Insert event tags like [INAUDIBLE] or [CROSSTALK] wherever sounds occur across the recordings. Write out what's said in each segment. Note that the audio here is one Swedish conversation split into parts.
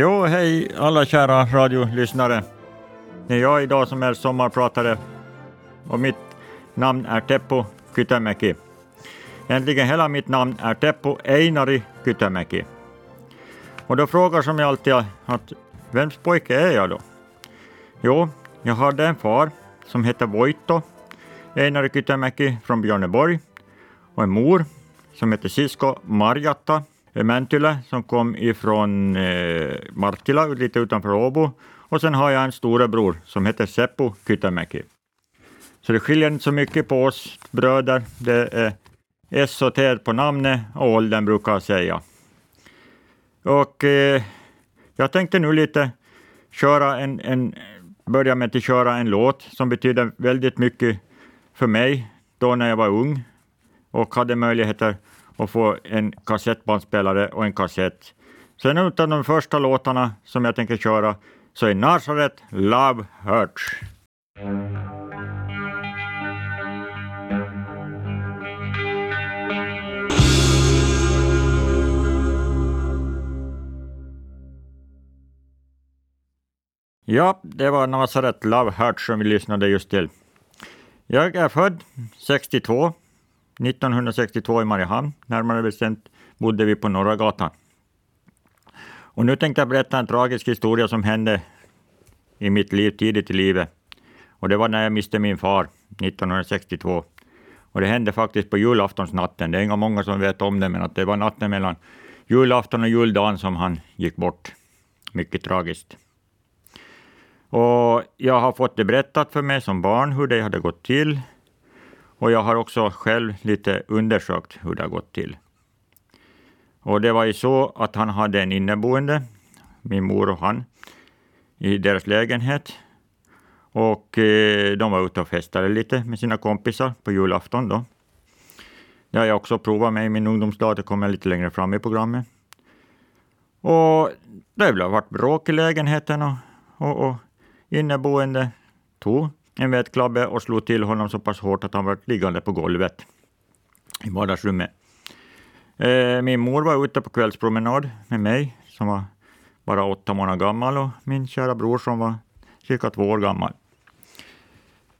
Jo, hej alla kära radiolyssnare. Det är jag idag som är sommarpratare och mitt namn är Teppo Kytämäki. Egentligen hela mitt namn är Teppo Einari Kytämäki. Och då frågar som jag alltid att vems pojke är jag då? Jo, jag hade en far som hette Voitto Einari Kytämäki från Björneborg och en mor som hette Sisko Marjatta Mäntylä som kom ifrån eh, Marttila, lite utanför Åbo. Och sen har jag en storebror som heter Seppo Kytämäki. Så det skiljer inte så mycket på oss bröder. Det är S och T på namnet och åldern brukar jag säga. Och eh, jag tänkte nu lite köra en, en, börja med att köra en låt som betyder väldigt mycket för mig då när jag var ung och hade möjligheter och få en kassettbandspelare och en kassett. Sen utav de första låtarna som jag tänker köra så är Nazareth Love Hurts. Ja, det var Nazareth Love Hurts som vi lyssnade just till. Jag är född 62 1962 i Mariehamn, närmare bestämt bodde vi på Norra gatan. Och nu tänkte jag berätta en tragisk historia som hände i mitt liv tidigt i livet. Och det var när jag miste min far 1962. Och det hände faktiskt på julaftonsnatten. Det är inga många som vet om det, men att det var natten mellan julafton och juldagen som han gick bort. Mycket tragiskt. Och jag har fått det berättat för mig som barn hur det hade gått till. Och jag har också själv lite undersökt hur det har gått till. Och det var ju så att han hade en inneboende, min mor och han, i deras lägenhet. Och eh, de var ute och festade lite med sina kompisar på julafton då. Det har jag också provat med i min ungdomsdag, det kommer lite längre fram i programmet. Och det har varit bråk i lägenheten och, och, och inneboende tog en vätklabbe och slog till honom så pass hårt att han var liggande på golvet i vardagsrummet. Eh, min mor var ute på kvällspromenad med mig, som var bara åtta månader gammal, och min kära bror som var cirka två år gammal.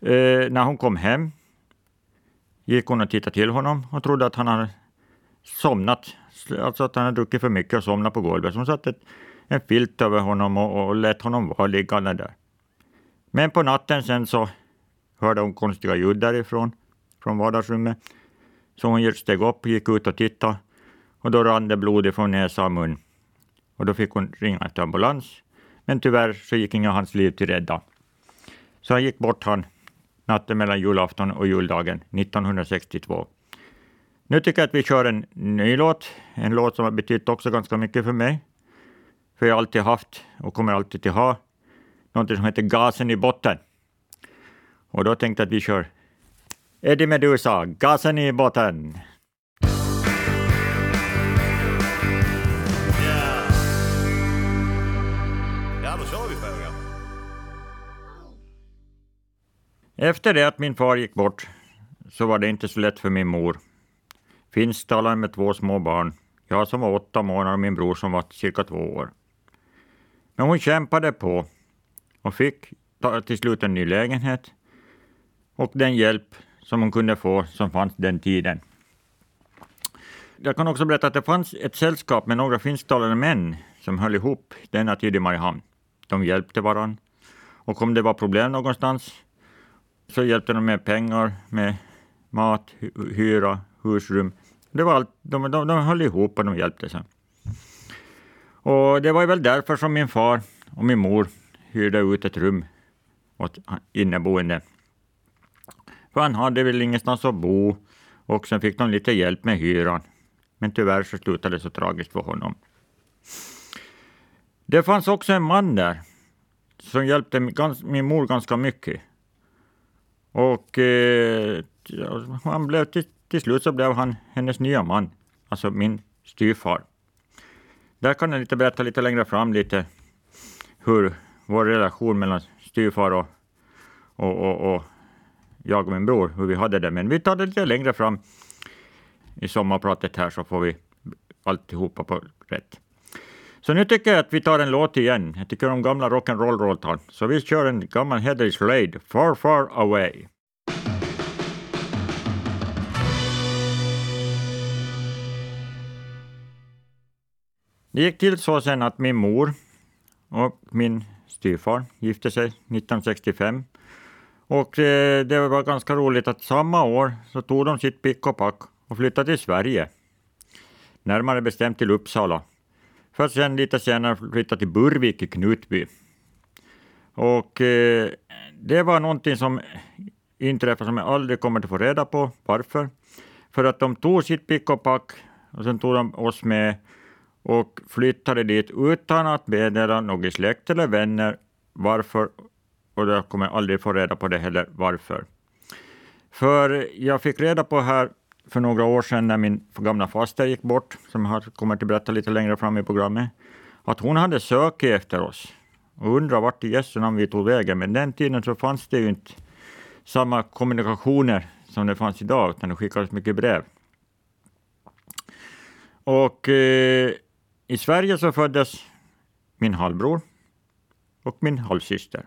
Eh, när hon kom hem gick hon och tittade till honom och trodde att han hade somnat, alltså att han hade druckit för mycket och somnat på golvet. Så hon satte en filt över honom och, och lät honom vara liggande där. Men på natten sen så hörde hon konstiga ljud därifrån, från vardagsrummet. Så hon steg upp, gick ut och tittade och då rann det blod ifrån näsa och mun. Och då fick hon ringa efter ambulans. Men tyvärr så gick inga hans liv till rädda. Så han gick bort han natten mellan julafton och juldagen 1962. Nu tycker jag att vi kör en ny låt, en låt som har betytt också ganska mycket för mig. För jag har alltid haft och kommer alltid att ha något som heter Gasen i botten. Och då tänkte jag att vi kör Eddie Meduza, Gasen i botten. Efter det att min far gick bort så var det inte så lätt för min mor. Finsktalande med två små barn. Jag som var åtta månader och min bror som var cirka två år. Men hon kämpade på och fick till slut en ny lägenhet och den hjälp som hon kunde få som fanns den tiden. Jag kan också berätta att det fanns ett sällskap med några finsktalande män som höll ihop denna tid i Mariehamn. De hjälpte varandra. Och om det var problem någonstans så hjälpte de med pengar, med mat, hyra, husrum. Det var allt, de, de, de höll ihop och de hjälpte sig. Och det var väl därför som min far och min mor hyrde ut ett rum åt inneboende. För han hade väl ingenstans att bo och sen fick de lite hjälp med hyran. Men tyvärr så slutade det så tragiskt för honom. Det fanns också en man där som hjälpte min mor ganska mycket. Och eh, han blev till, till slut så blev han hennes nya man, alltså min styvfar. Där kan jag lite berätta lite längre fram lite hur vår relation mellan styvfar och, och, och, och, jag och min bror, hur vi hade det. Men vi tar det lite längre fram i sommarpratet här så får vi alltihopa på rätt. Så nu tycker jag att vi tar en låt igen. Jag tycker om gamla rock'n'roll-låtar. Så vi kör en gammal Heather Slade, Far Far Away. Det gick till så sen att min mor och min styvfar gifte sig 1965. Och eh, det var ganska roligt att samma år så tog de sitt pick och pack och flyttade till Sverige. Närmare bestämt till Uppsala. För att sen lite senare flytta till Burvik i Knutby. Och eh, det var någonting som inträffade som jag aldrig kommer att få reda på. Varför? För att de tog sitt pick och pack och sen tog de oss med och flyttade dit utan att meddela någon släkt eller vänner varför, och jag kommer aldrig få reda på det heller varför. För jag fick reda på här för några år sedan när min gamla faster gick bort, som jag kommer att berätta lite längre fram i programmet, att hon hade sökt efter oss och undrat vart i Jesu namn vi tog vägen. Men den tiden så fanns det ju inte samma kommunikationer som det fanns idag, utan det skickades mycket brev. Och eh, i Sverige så föddes min halvbror och min halvsyster,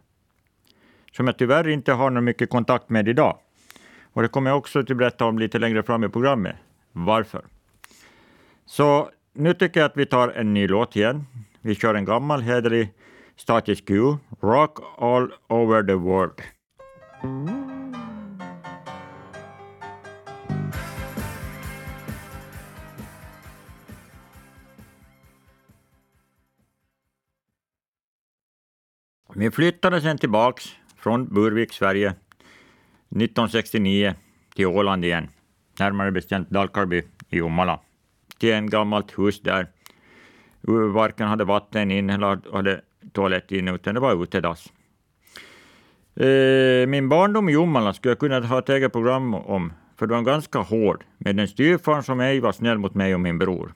som jag tyvärr inte har någon mycket kontakt med idag. Och det kommer jag också att berätta om lite längre fram i programmet. Varför? Så nu tycker jag att vi tar en ny låt igen. Vi kör en gammal hederlig Status Q, Rock All Over The World. Vi flyttade sen tillbaks från Burvik, Sverige, 1969 till Åland igen, närmare bestämt Dalkarby i Omala, till ett gammalt hus där varken hade vatten in eller hade toalett in, utan det var utedass. Eh, min barndom i Jomala skulle jag kunna ha ett eget program om, för det var ganska hård, med en styvfar som ej var snäll mot mig och min bror.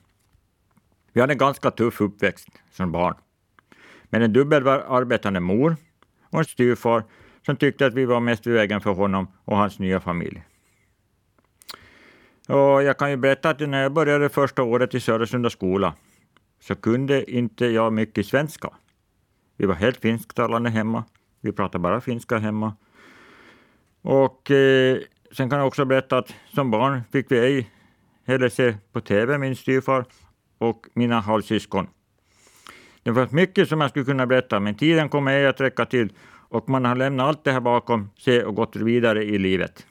Vi hade en ganska tuff uppväxt som barn med en dubbelarbetande mor och en styvfar som tyckte att vi var mest i vägen för honom och hans nya familj. Och jag kan ju berätta att när jag började första året i Södersunda skola så kunde inte jag mycket svenska. Vi var helt finsktalande hemma. Vi pratade bara finska hemma. Och eh, sen kan jag också berätta att som barn fick vi ej heller se på TV, min styvfar och mina halvsyskon. Det fanns mycket som jag skulle kunna berätta, men tiden kommer ej att räcka till och man har lämnat allt det här bakom sig och gått vidare i livet.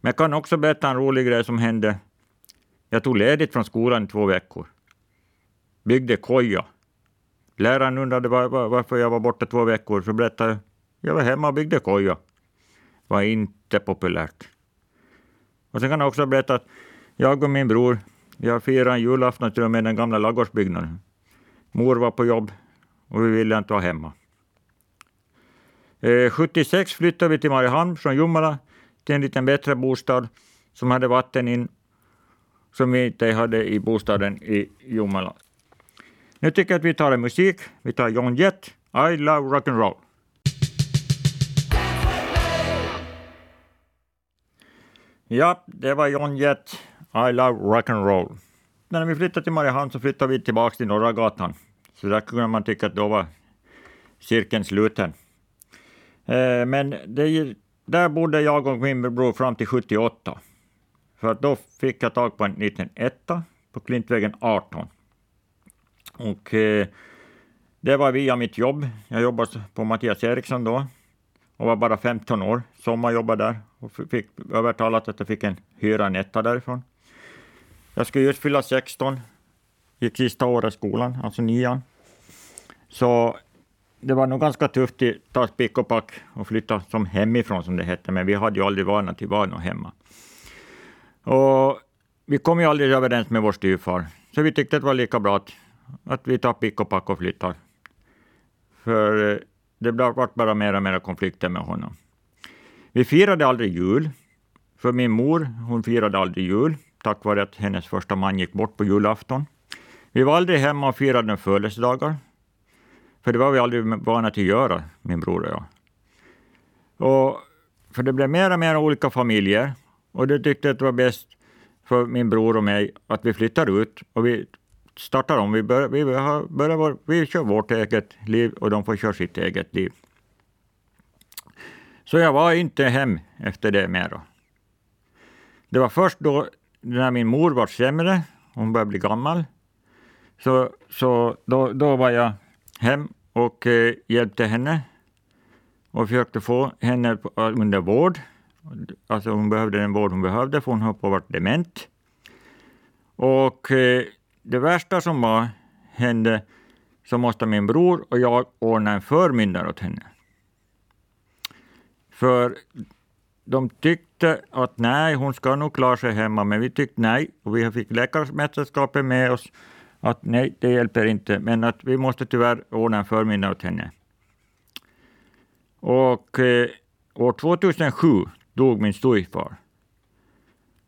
Men jag kan också berätta en rolig grej som hände. Jag tog ledigt från skolan i två veckor. Byggde koja. Läraren undrade varför jag var borta två veckor, så berättade jag jag var hemma och byggde koja. var inte populärt. Och sen kan jag också berätta att jag och min bror, jag firade julafton till och med den gamla ladugårdsbyggnaden. Mor var på jobb och vi ville inte vara hemma. Eh, 76 flyttade vi till Mariehamn från Jomala till en lite bättre bostad som hade vatten in, som vi inte hade i bostaden i Jomala. Nu tycker jag att vi tar en musik. Vi tar John Jett, I love rock'n'roll. Ja, det var John Jett, I love rock'n'roll när vi flyttade till Mariehamn så flyttade vi tillbaka till Norra gatan. Så där kunde man tycka att då var cirkeln sluten. Eh, men det, där bodde jag och min bror fram till 78. För att då fick jag tag på en liten etta på Klintvägen 18. Och eh, det var via mitt jobb. Jag jobbade på Mattias Eriksson då och var bara 15 år. Sommarjobbade där och fick övertalat att jag fick en hyra en etta därifrån. Jag skulle just fylla 16, gick sista året i skolan, alltså nian. Så det var nog ganska tufft att ta pick och pack och flytta som hemifrån, som det hette, men vi hade ju aldrig vana till att vara hemma. Och vi kom ju aldrig överens med vår styvfar, så vi tyckte det var lika bra att, att vi tar pick och pack och flyttar. För eh, det blev bara mer och mer konflikter med honom. Vi firade aldrig jul, för min mor hon firade aldrig jul tack vare att hennes första man gick bort på julafton. Vi var aldrig hemma och firade födelsedagar, för det var vi aldrig vana till att göra, min bror och jag. Och, för det blev mer och mer olika familjer, och det tyckte att det var bäst för min bror och mig att vi flyttar ut och vi startar om. Vi, bör, vi, börjar vår, vi kör vårt eget liv och de får köra sitt eget liv. Så jag var inte hem efter det mer. Det var först då när min mor var sämre, hon började bli gammal, så, så då, då var jag hem och eh, hjälpte henne och försökte få henne eh, under vård. Alltså hon behövde den vård hon behövde, för hon höll på att vara dement. Och eh, det värsta som var, hände, så måste min bror och jag ordna en förmyndare åt henne. För de tyckte att nej, hon ska nog klara sig hemma, men vi tyckte nej. Och vi fick läkarmästerskapet med oss att nej, det hjälper inte, men att vi måste tyvärr ordna en förmiddag åt henne. Och eh, år 2007 dog min styvfar.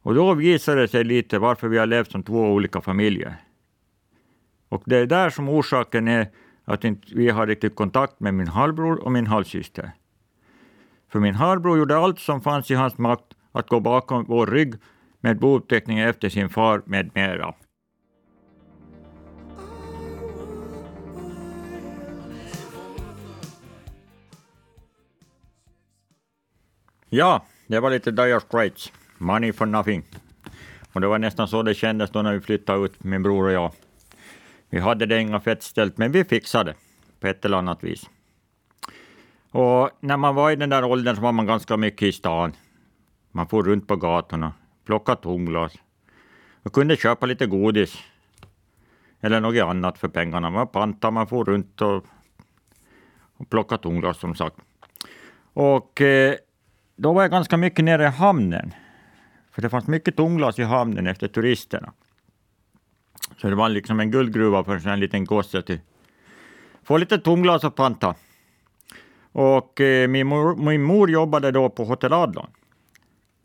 Och då visade det sig lite varför vi har levt som två olika familjer. Och det är där som orsaken är att inte vi har riktigt kontakt med min halvbror och min halvsyster. För min halvbror gjorde allt som fanns i hans makt att gå bakom vår rygg med bouppteckningen efter sin far med mera. Ja, det var lite Dire Straits. Money for nothing. Och det var nästan så det kändes då när vi flyttade ut, min bror och jag. Vi hade det inga fett ställt, men vi fixade det på ett eller annat vis. Och när man var i den där åldern så var man ganska mycket i stan. Man for runt på gatorna, plockade tomglas och kunde köpa lite godis eller något annat för pengarna. Man pantade, man får runt och, och plockade tomglas som sagt. Och eh, då var jag ganska mycket nere i hamnen. För det fanns mycket tomglas i hamnen efter turisterna. Så det var liksom en guldgruva för en liten gosse att få lite tomglas och panta. Och eh, min, mor, min mor jobbade då på Hotell Adlon.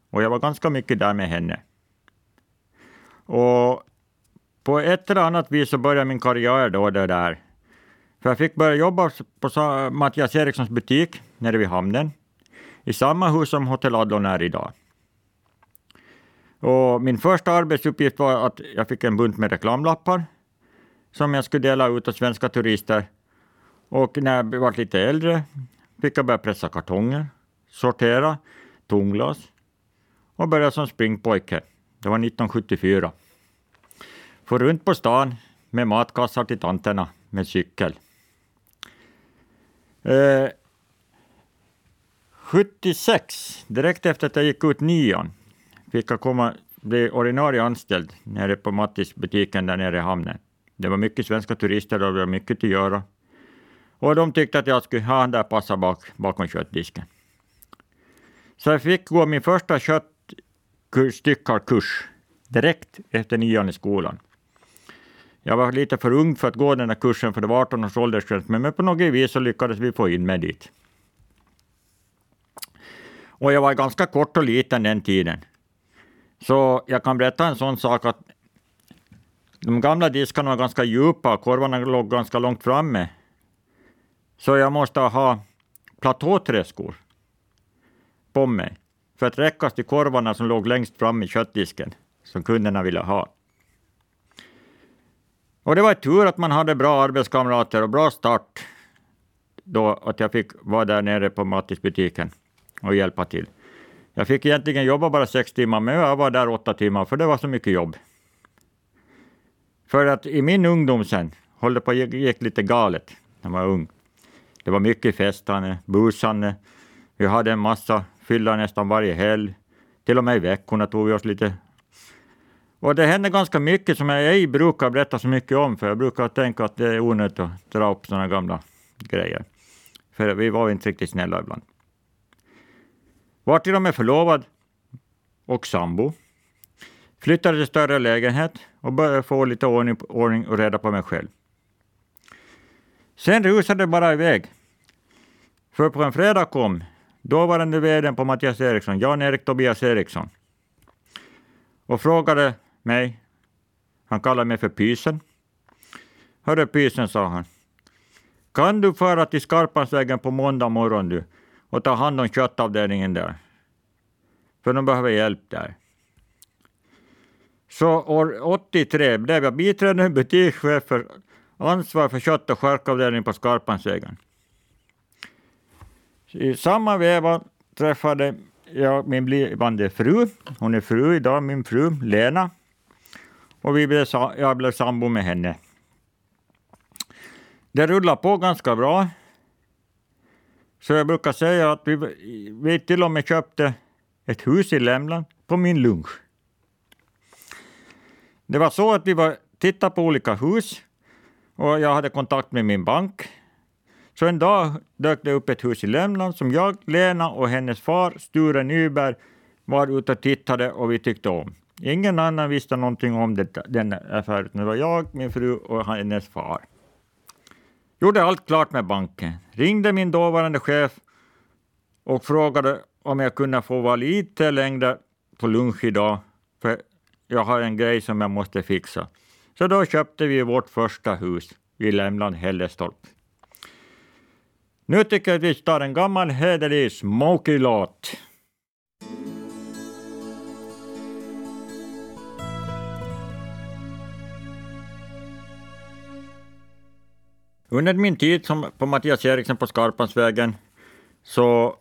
Och jag var ganska mycket där med henne. Och på ett eller annat vis så började min karriär då det där. För jag fick börja jobba på Mattias Erikssons butik nere vid hamnen i samma hus som Hotell Adlon är idag. Och min första arbetsuppgift var att jag fick en bunt med reklamlappar som jag skulle dela ut till svenska turister. Och när jag blev lite äldre fick jag börja pressa kartonger, sortera tomglas och börja som springpojke. Det var 1974. For runt på stan med matkassar till tanterna med cykel. Eh, 76, direkt efter att jag gick ut nian, fick jag komma, bli ordinarie anställd nere på Mattis-butiken där nere i hamnen. Det var mycket svenska turister och det var mycket att göra. Och de tyckte att jag skulle ha den där passa bak, bakom köttdisken. Så jag fick gå min första köttstyckarkurs direkt efter nian i skolan. Jag var lite för ung för att gå den här kursen, för det var 18 års åldersgräns, men på något vis så lyckades vi få in mig dit. Och jag var ganska kort och liten den tiden. Så jag kan berätta en sån sak att de gamla diskarna var ganska djupa och korvarna låg ganska långt framme. Så jag måste ha platåträskor på mig för att räckas till korvarna som låg längst fram i köttdisken, som kunderna ville ha. Och det var tur att man hade bra arbetskamrater och bra start då att jag fick vara där nere på Mattisbutiken och hjälpa till. Jag fick egentligen jobba bara sex timmar, men jag var där åtta timmar, för det var så mycket jobb. För att i min ungdom sen, höll det på gick lite galet när man var ung. Det var mycket festande, busande. Vi hade en massa fylla nästan varje helg. Till och med i veckorna tog vi oss lite... Och det hände ganska mycket som jag ej brukar berätta så mycket om, för jag brukar tänka att det är onödigt att dra upp sådana gamla grejer. För vi var inte riktigt snälla ibland. Var till och med förlovad och sambo. Flyttade till större lägenhet och började få lite ordning, ordning och reda på mig själv. Sen rusade det bara iväg. För på en fredag kom dåvarande vd på Mattias Eriksson, Jan-Erik Tobias Eriksson, och frågade mig, han kallade mig för Pysen. Hörru Pysen, sa han, kan du föra till Skarpansvägen på måndag morgon du och ta hand om köttavdelningen där. För de behöver hjälp där. Så år 83 blev jag biträdande butikschef för ansvar för kött och charkavdelningen på Skarpansvägen. I samma veva träffade jag min blivande fru. Hon är fru idag, min fru Lena. Och vi blev, jag blev sambo med henne. Det rullar på ganska bra. Så jag brukar säga att vi, vi till och med köpte ett hus i Lämland på min lunch. Det var så att vi var tittade på olika hus och jag hade kontakt med min bank. Så en dag dök det upp ett hus i Lämland som jag, Lena och hennes far Sture Nyberg var ute och tittade och vi tyckte om. Ingen annan visste någonting om det, den affären. Det var jag, min fru och hennes far. Gjorde allt klart med banken. Ringde min dåvarande chef och frågade om jag kunde få vara lite längre på lunch idag, för jag har en grej som jag måste fixa. Så då köpte vi vårt första hus i Lämland, Hällestorp. Nu tycker jag att vi tar en gammal hederlig Smokey-låt. Under min tid som på Mattias Eriksson på Skarpansvägen så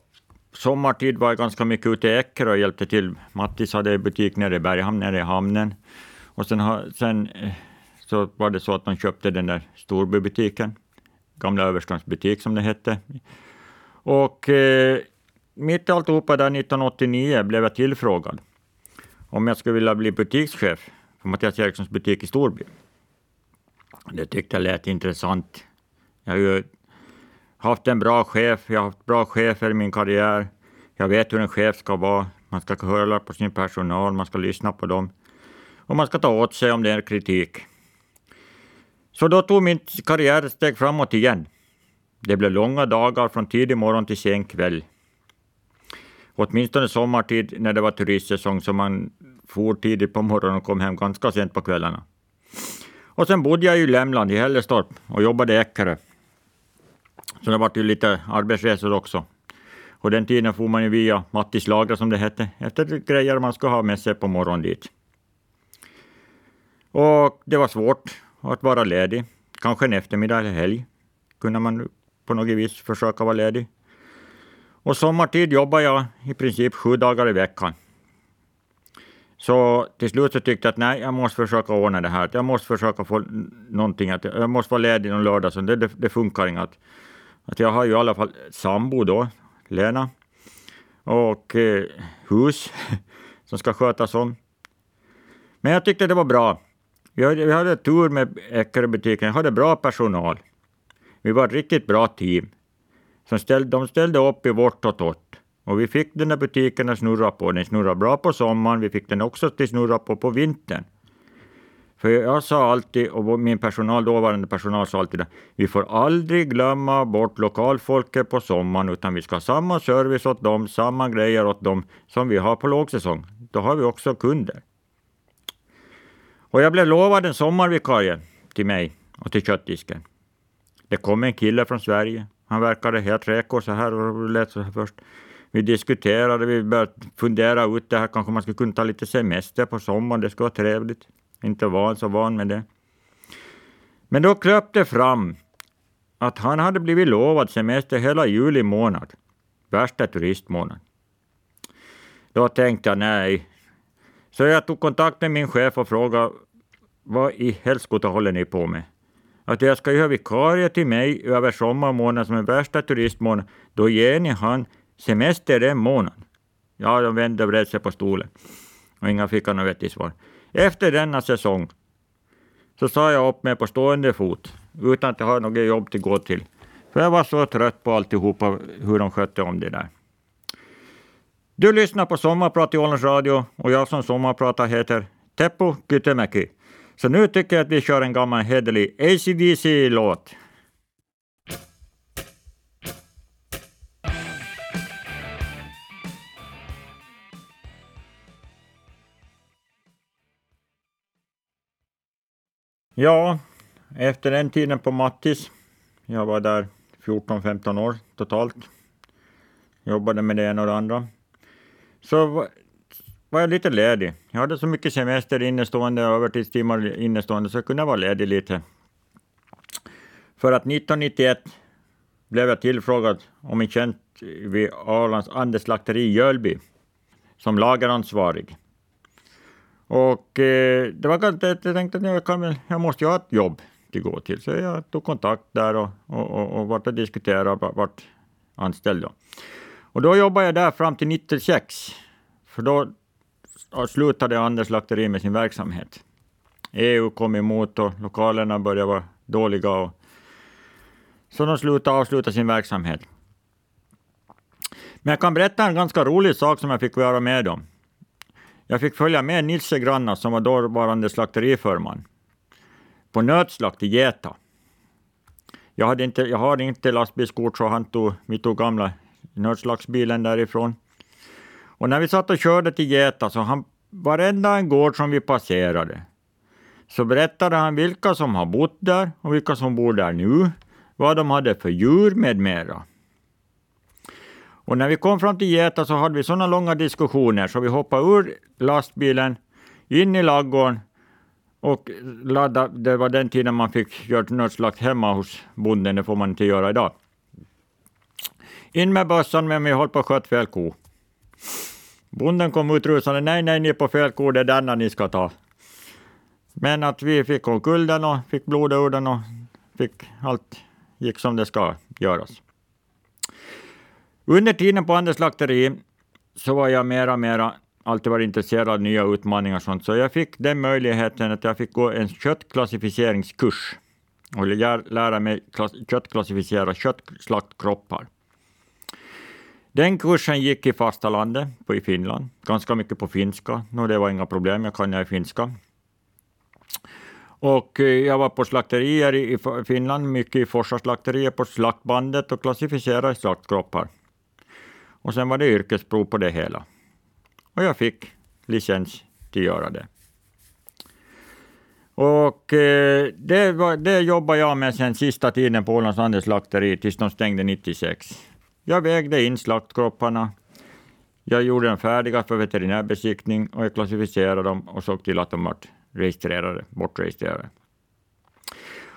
sommartid var jag ganska mycket ute i Eckerö och hjälpte till. Mattis hade butik nere i Berghamn, nere i hamnen. Och sen, sen eh, så var det så att de köpte den där Storbybutiken, gamla Överstånds butik som det hette. Och eh, mitt i alltihopa där 1989 blev jag tillfrågad om jag skulle vilja bli butikschef för Mattias Erikssons butik i Storby. Det tyckte jag lät intressant. Jag har ju haft en bra chef, jag har haft bra chefer i min karriär. Jag vet hur en chef ska vara. Man ska höra på sin personal, man ska lyssna på dem och man ska ta åt sig om det är kritik. Så då tog min karriär ett steg framåt igen. Det blev långa dagar från tidig morgon till sen kväll. Åtminstone sommartid när det var turistsäsong, så man for tidigt på morgonen och kom hem ganska sent på kvällarna. Och sen bodde jag i Lämland, i Hällestorp, och jobbade i Eckerö. Så det var ju lite arbetsresor också. Och den tiden får man ju via Mattis lager, som det hette, efter grejer man ska ha med sig på morgonen dit. Och det var svårt att vara ledig. Kanske en eftermiddag eller helg kunde man på något vis försöka vara ledig. Och sommartid jobbar jag i princip sju dagar i veckan. Så till slut så tyckte jag att nej, jag måste försöka ordna det här. Jag måste försöka få någonting, att jag måste vara ledig någon lördag, så det, det, det funkar inte. Att, att jag har ju i alla fall sambo då, Lena, och eh, hus [LAUGHS] som ska skötas om. Men jag tyckte det var bra. Vi hade, vi hade tur med Eckerö-butiken, hade bra personal. Vi var ett riktigt bra team. Som ställde, de ställde upp i vårt och torrt. Och vi fick den där butiken att snurra på. Den snurrade bra på sommaren, vi fick den också att snurra på på vintern. För jag sa alltid, och min personal, dåvarande personal sa alltid, vi får aldrig glömma bort lokalfolket på sommaren, utan vi ska ha samma service åt dem, samma grejer åt dem som vi har på lågsäsong. Då har vi också kunder. Och jag blev lovad en sommarvikarie till mig och till köttdisken. Det kom en kille från Sverige. Han verkade helt reko så här och lät så här först. Vi diskuterade, vi började fundera ut det här, kanske man skulle kunna ta lite semester på sommaren, det skulle vara trevligt. Inte van så van med det. Men då kröp det fram att han hade blivit lovad semester hela juli månad, värsta turistmånaden. Då tänkte jag nej. Så jag tog kontakt med min chef och frågade vad i helskotta håller ni på med? Att jag ska göra vikarie till mig över sommarmånaden som är värsta turistmånaden, då ger ni han semester den månaden. Ja, de vände och vred sig på stolen och inga fick något vettigt svar. Efter denna säsong så sa jag upp mig på stående fot utan att jag har något jobb att gå till. För jag var så trött på alltihopa, hur de skötte om det där. Du lyssnar på Sommarprat i Ålands Radio och jag som sommarpratar heter Teppo Kytemäki. Så nu tycker jag att vi kör en gammal hederlig ACDC-låt. Ja, efter den tiden på Mattis, jag var där 14-15 år totalt, jobbade med det ena och det andra, så var jag lite ledig. Jag hade så mycket semester innestående övertidstimmar innestående, så jag kunde vara ledig lite. För att 1991 blev jag tillfrågad om en tjänst vid Arlands andeslakteri i Jölby som lageransvarig. Och eh, det var ganska, jag tänkte att jag, kan, jag måste ju ha ett jobb att gå till, så jag tog kontakt där och, och, och, och vart och diskuterade vart anställd. Då. Och då jobbade jag där fram till 96, för då slutade Anders slakteri med sin verksamhet. EU kom emot och lokalerna började vara dåliga, och, så de slutade avsluta sin verksamhet. Men jag kan berätta en ganska rolig sak som jag fick vara med om. Jag fick följa med Nisse Granna, som var dåvarande slakteriförman, på nötslakt i Geta. Jag hade inte, jag hade inte lastbilskort, så han tog, vi tog gamla Nödslagsbilen därifrån. Och när vi satt och körde till Geta, så han, varenda en gård som vi passerade, så berättade han vilka som har bott där och vilka som bor där nu, vad de hade för djur med mera. Och när vi kom fram till Geta så hade vi sådana långa diskussioner så vi hoppade ur lastbilen, in i laggården och laddade. Det var den tiden man fick göra nödslakt hemma hos bonden, det får man inte göra idag. In med bössan, men vi höll på att sköta fel ko. Bonden kom ut rusande, nej, nej, ni är på fel ko, det är denna ni ska ta. Men att vi fick omkull den och fick blodet ur den och fick allt gick som det ska göras. Under tiden på Anders slakteri så var jag mera, mera alltid varit intresserad av nya utmaningar och sånt, så jag fick den möjligheten att jag fick gå en köttklassificeringskurs och lära mig köttklassificera köttslaktkroppar. Den kursen gick i fasta landet, på i Finland, ganska mycket på finska. No, det var inga problem, jag kan ju finska. Och eh, jag var på slakterier i Finland, mycket i Forsa slakterier på slaktbandet och klassificerade slaktkroppar. Och sen var det yrkesprov på det hela. Och jag fick licens till att göra det. Och eh, det, var, det jobbade jag med sen sista tiden på Ålands slakteri, tills de stängde 96. Jag vägde in slaktkropparna. Jag gjorde dem färdiga för veterinärbesiktning och jag klassificerade dem och såg till att de var registrerade, bortregistrerade.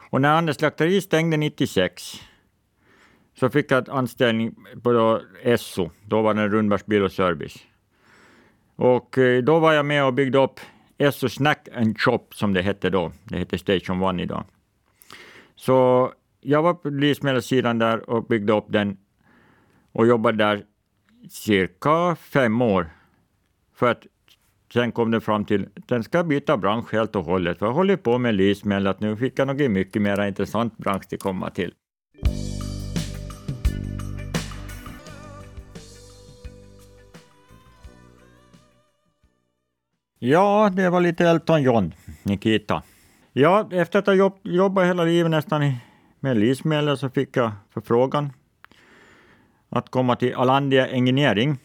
Och när Anders slakteri stängde 96 så fick jag anställning på då Esso, då var det Rundbergs Bil och Service. Och eh, då var jag med och byggde upp Esso Snack and Shop, som det hette då. Det hette Station One idag. Så jag var på livsmedelssidan där och byggde upp den och jobbade där cirka fem år. För att sen kom det fram till att den ska byta bransch helt och hållet. För jag håller på med livsmedel, att nu fick jag en mycket mer intressant bransch att komma till. Ja, det var lite Elton John, Nikita. Ja, efter att ha jobbat hela livet nästan med livsmedel så fick jag förfrågan att komma till Alandia Engineering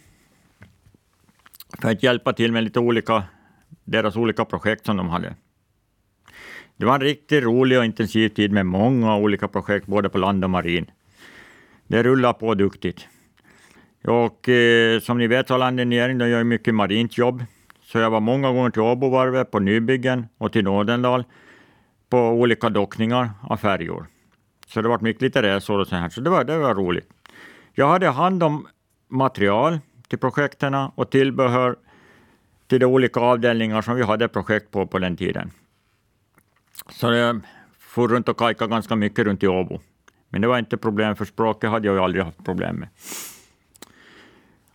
för att hjälpa till med lite olika, deras olika projekt som de hade. Det var en riktigt rolig och intensiv tid med många olika projekt, både på land och marin. Det rullar på duktigt. Och eh, som ni vet, Alandia Engineering de gör mycket marint jobb. Så jag var många gånger till Åbovarvet på nybyggen och till Nådendal på olika dockningar av färjor. Så det var mycket lite resor och så här, så det var, det var roligt. Jag hade hand om material till projekten och tillbehör till de olika avdelningar som vi hade projekt på på den tiden. Så jag for runt och kajkade ganska mycket runt i Åbo. Men det var inte problem, för språket hade jag ju aldrig haft problem med.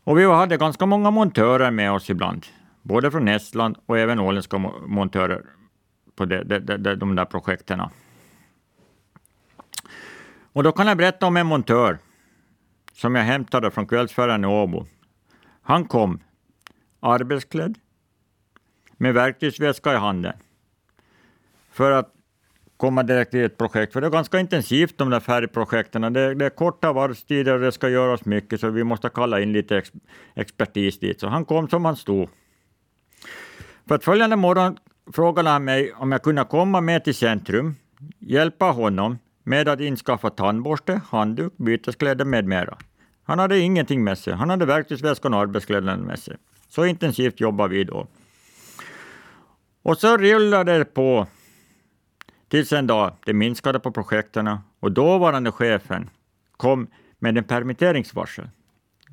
Och vi hade ganska många montörer med oss ibland både från Estland och även åländska montörer på de, de, de, de där projekten. Och då kan jag berätta om en montör som jag hämtade från kvällsfärjan i Åbo. Han kom arbetsklädd med verktygsväska i handen för att komma direkt till ett projekt, för det är ganska intensivt de där färgprojekten. Det, det är korta varvstider och det ska göras mycket, så vi måste kalla in lite ex, expertis dit. Så han kom som han stod. För att följande morgon frågade han mig om jag kunde komma med till centrum, hjälpa honom med att inskaffa tandborste, handduk, byteskläder med mera. Han hade ingenting med sig. Han hade verktygsväskan och arbetskläderna med sig. Så intensivt jobbade vi då. Och så rullade det på tills en dag det minskade på projekten och dåvarande chefen kom med en permitteringsvarsel.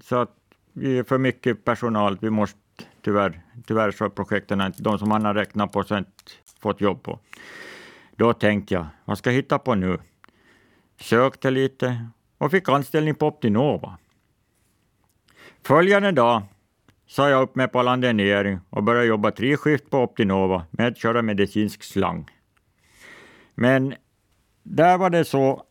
Så att vi är för mycket personal, vi måste tyvärr, tyvärr så projekten, de som han har räknat på, så inte fått jobb på. Då tänkte jag, vad ska jag hitta på nu? Sökte lite och fick anställning på Optinova. Följande dag sa jag upp mig på Landenering och började jobba treskift på Optinova med att köra medicinsk slang. Men där var det så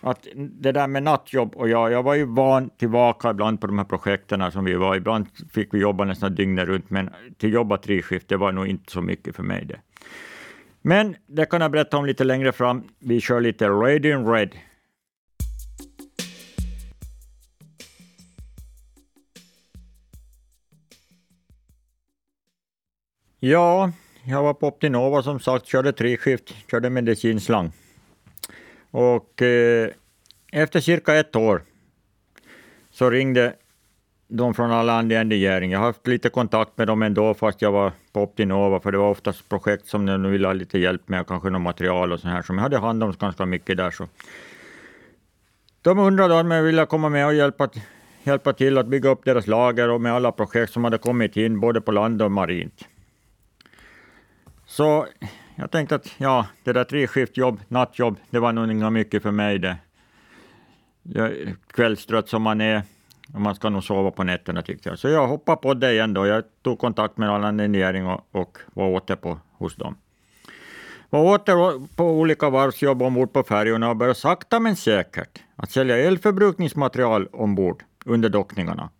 att det där med nattjobb och jag, jag var ju van tillbaka ibland på de här projekten som vi var. Ibland fick vi jobba nästan dygnet runt, men till jobba treskift, det var nog inte så mycket för mig det. Men det kan jag berätta om lite längre fram. Vi kör lite Radiant Red. Ja, jag var på Optinova som sagt, körde treskift, körde medicinslang. Och eh, efter cirka ett år så ringde de från alla Gäring. Jag har haft lite kontakt med dem ändå, fast jag var på Optinova, för det var oftast projekt som de ville ha lite hjälp med, kanske något material och sånt här, som jag hade hand om ganska mycket där. Så. De undrade om jag ville komma med och hjälpa, hjälpa till att bygga upp deras lager och med alla projekt som hade kommit in, både på land och marint. Så jag tänkte att ja, det där treskiftjobb, nattjobb, det var nog inget mycket för mig det. Jag, kvällstrött som man är, man ska nog sova på nätterna tyckte jag. Så jag hoppade på det igen då. Jag tog kontakt med Allan och, och var åter på, hos dem. Var åter på olika varvsjobb ombord på färjorna och började sakta men säkert att sälja elförbrukningsmaterial ombord under dockningarna.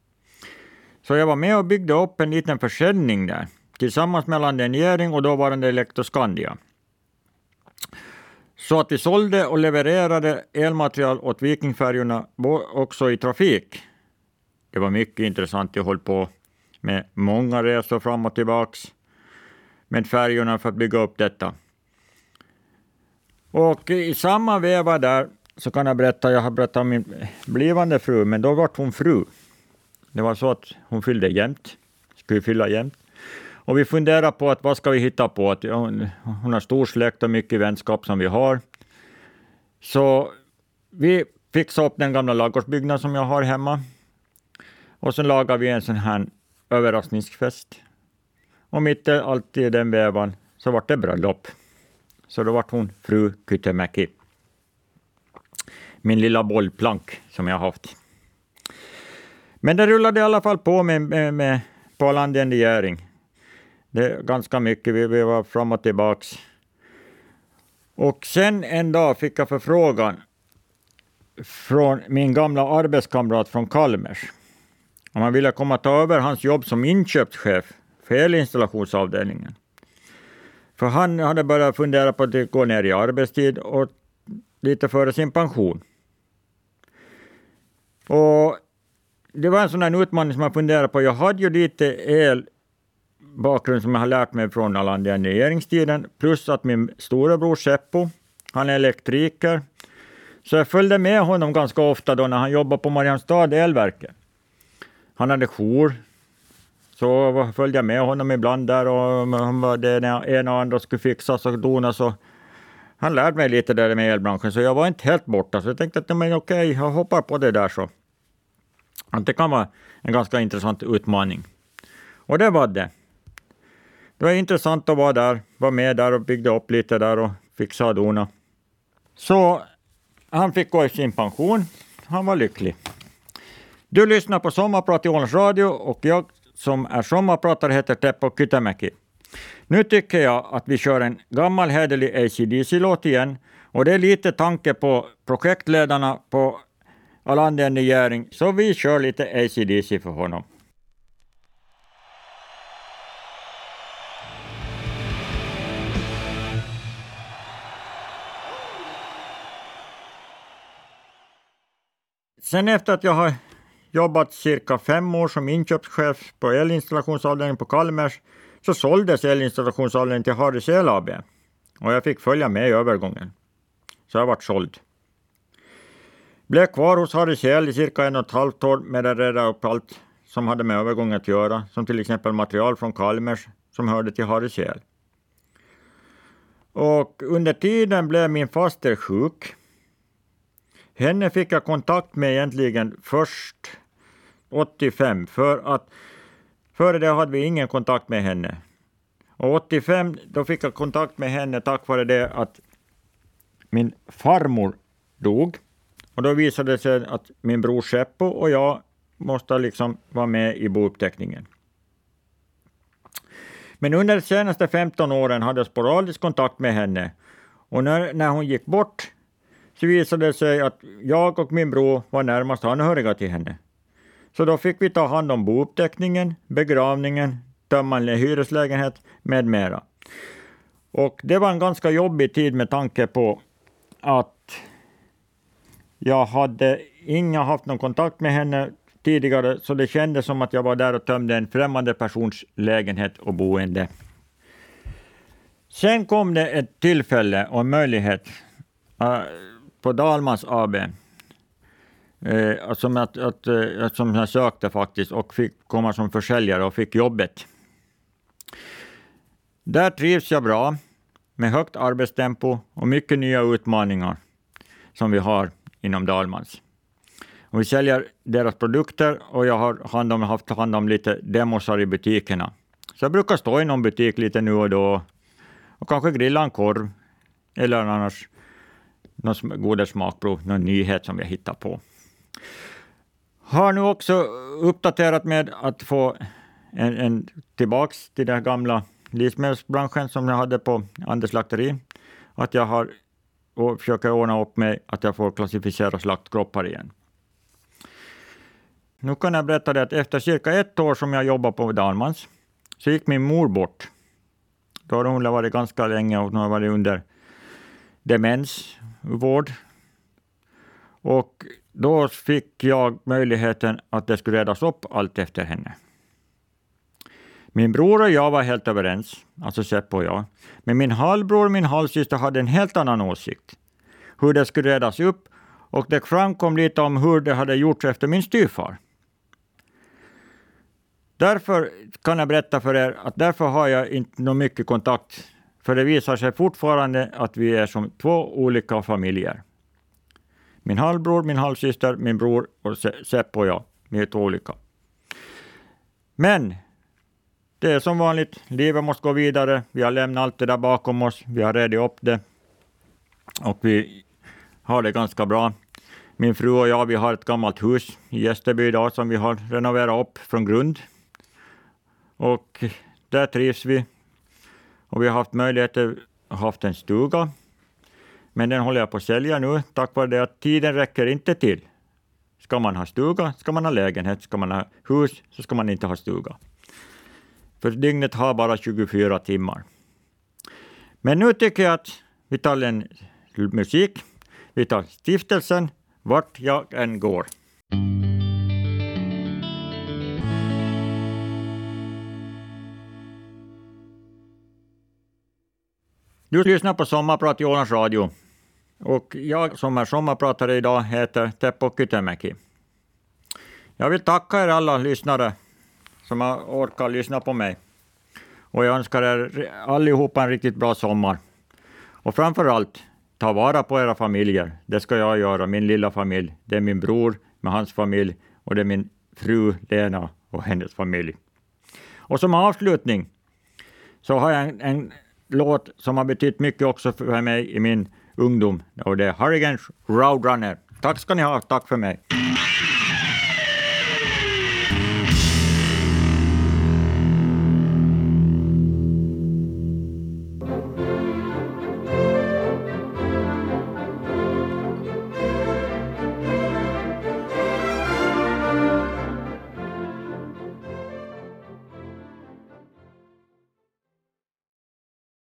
Så jag var med och byggde upp en liten försäljning där tillsammans med Landeniering och dåvarande Elektroskandia. Så att vi sålde och levererade elmaterial åt Vikingfärjorna också i trafik. Det var mycket intressant. Jag höll på med många resor fram och tillbaks med färjorna för att bygga upp detta. Och i samma veva där så kan jag berätta, jag har berättat om min blivande fru, men då var hon fru. Det var så att hon fyllde jämt, skulle fylla jämt. Och vi funderade på att vad ska vi hitta på? Att hon, hon har stor släkt och mycket vänskap som vi har. Så vi fixade upp den gamla ladugårdsbyggnaden som jag har hemma. Och så lagade vi en sån här överraskningsfest. Och mitt i allt i den vevan så vart det bröllop. Så då vart hon fru Kytemäki. Min lilla bollplank som jag haft. Men det rullade i alla fall på med, med, med på gäring. Det är ganska mycket, vi, vi var fram och tillbaks. Och sen en dag fick jag förfrågan från min gamla arbetskamrat från Kalmers. Om han ville komma ta över hans jobb som inköpschef för elinstallationsavdelningen. För han hade börjat fundera på att gå ner i arbetstid och lite före sin pension. Och det var en sån utmaning som jag funderade på. Jag hade ju lite el bakgrund som jag har lärt mig från regeringstiden, plus att min storebror Seppo, han är elektriker, så jag följde med honom ganska ofta då när han jobbade på Mariannstad elverket. Han hade jour, så följde jag med honom ibland där och han var det ena och andra skulle fixas och donas. Och han lärde mig lite där med elbranschen, så jag var inte helt borta. Så jag tänkte att men okej, jag hoppar på det där så. Att det kan vara en ganska intressant utmaning. Och det var det det var intressant att vara där, vara med där och byggde upp lite där och fixa och dona. Så han fick gå i sin pension. Han var lycklig. Du lyssnar på Sommarprat i Ålands Radio och jag som är sommarpratare heter Teppo Kytämäki. Nu tycker jag att vi kör en gammal hederlig ACDC-låt igen och det är lite tanke på projektledarna på Alandia i så vi kör lite ACDC för honom. Sen efter att jag har jobbat cirka fem år som inköpschef på elinstallationsavdelningen på Kalmers så såldes elinstallationsavdelningen till Harris El AB och jag fick följa med i övergången. Så jag vart såld. Blev kvar hos Harris El i cirka en och ett halvt år med att reda upp allt som hade med övergången att göra, som till exempel material från Kalmers som hörde till Harry El. Och under tiden blev min faster sjuk. Henne fick jag kontakt med egentligen först 85, för att före det hade vi ingen kontakt med henne. Och 85 då fick jag kontakt med henne tack vare det att min farmor dog. Och då visade det sig att min bror Seppo och jag måste liksom vara med i bouppteckningen. Men under de senaste 15 åren hade jag sporadisk kontakt med henne. Och när, när hon gick bort så visade det sig att jag och min bror var närmast anhöriga till henne. Så då fick vi ta hand om bouppteckningen, begravningen, tömma en hyreslägenhet med mera. Och det var en ganska jobbig tid med tanke på att jag hade inte haft någon kontakt med henne tidigare, så det kändes som att jag var där och tömde en främmande persons lägenhet och boende. Sen kom det ett tillfälle och en möjlighet uh, på Dalmans AB, Eh, alltså, som, att, att, uh, som jag sökte faktiskt och fick komma som försäljare och fick jobbet. Där trivs jag bra med högt arbetstempo och mycket nya utmaningar som vi har inom Dalmans. Och vi säljer deras produkter och jag har hand om, haft hand om lite demosar i butikerna. Så jag brukar stå i någon butik lite nu och då och kanske grilla en korv eller annars någon goda smakprov, någon nyhet som jag hittar på. Har nu också uppdaterat med att få en, en tillbaks till den gamla livsmedelsbranschen som jag hade på Anders slakteri. Att jag har och försöker ordna upp mig att jag får klassificera slaktkroppar igen. Nu kan jag berätta det att efter cirka ett år som jag jobbade på Dalmans så gick min mor bort. Då har hon varit ganska länge och hon har varit under demensvård. Och då fick jag möjligheten att det skulle redas upp allt efter henne. Min bror och jag var helt överens, alltså Seppo och jag. Men min halvbror och min halvsyster hade en helt annan åsikt. Hur det skulle redas upp och det framkom lite om hur det hade gjorts efter min styvfar. Därför kan jag berätta för er att därför har jag inte någon mycket kontakt, för det visar sig fortfarande att vi är som två olika familjer. Min halvbror, min halvsyster, min bror och Seppo och jag, vi är olika. Men det är som vanligt, livet måste gå vidare. Vi har lämnat allt det där bakom oss, vi har redit upp det och vi har det ganska bra. Min fru och jag vi har ett gammalt hus i Gästerby idag som vi har renoverat upp från grund. Och där trivs vi. Och vi har haft möjlighet att ha haft en stuga. Men den håller jag på att sälja nu tack vare det att tiden räcker inte till. Ska man ha stuga ska man ha lägenhet, ska man ha hus så ska man inte ha stuga. För dygnet har bara 24 timmar. Men nu tycker jag att vi tar en musik. Vi tar stiftelsen Vart jag än går. Du lyssnar på Sommarprat i Ålands Radio. Och jag som är sommarpratare idag heter Teppo Kytemäki. Jag vill tacka er alla lyssnare som har orkat lyssna på mig. Och jag önskar er allihopa en riktigt bra sommar. Och framför allt, ta vara på era familjer. Det ska jag göra, min lilla familj. Det är min bror med hans familj och det är min fru Lena och hennes familj. Och som avslutning så har jag en, en låt som har betytt mycket också för mig i min ungdom och det är Harrigan's Roadrunner. Tack ska ni ha, tack för mig.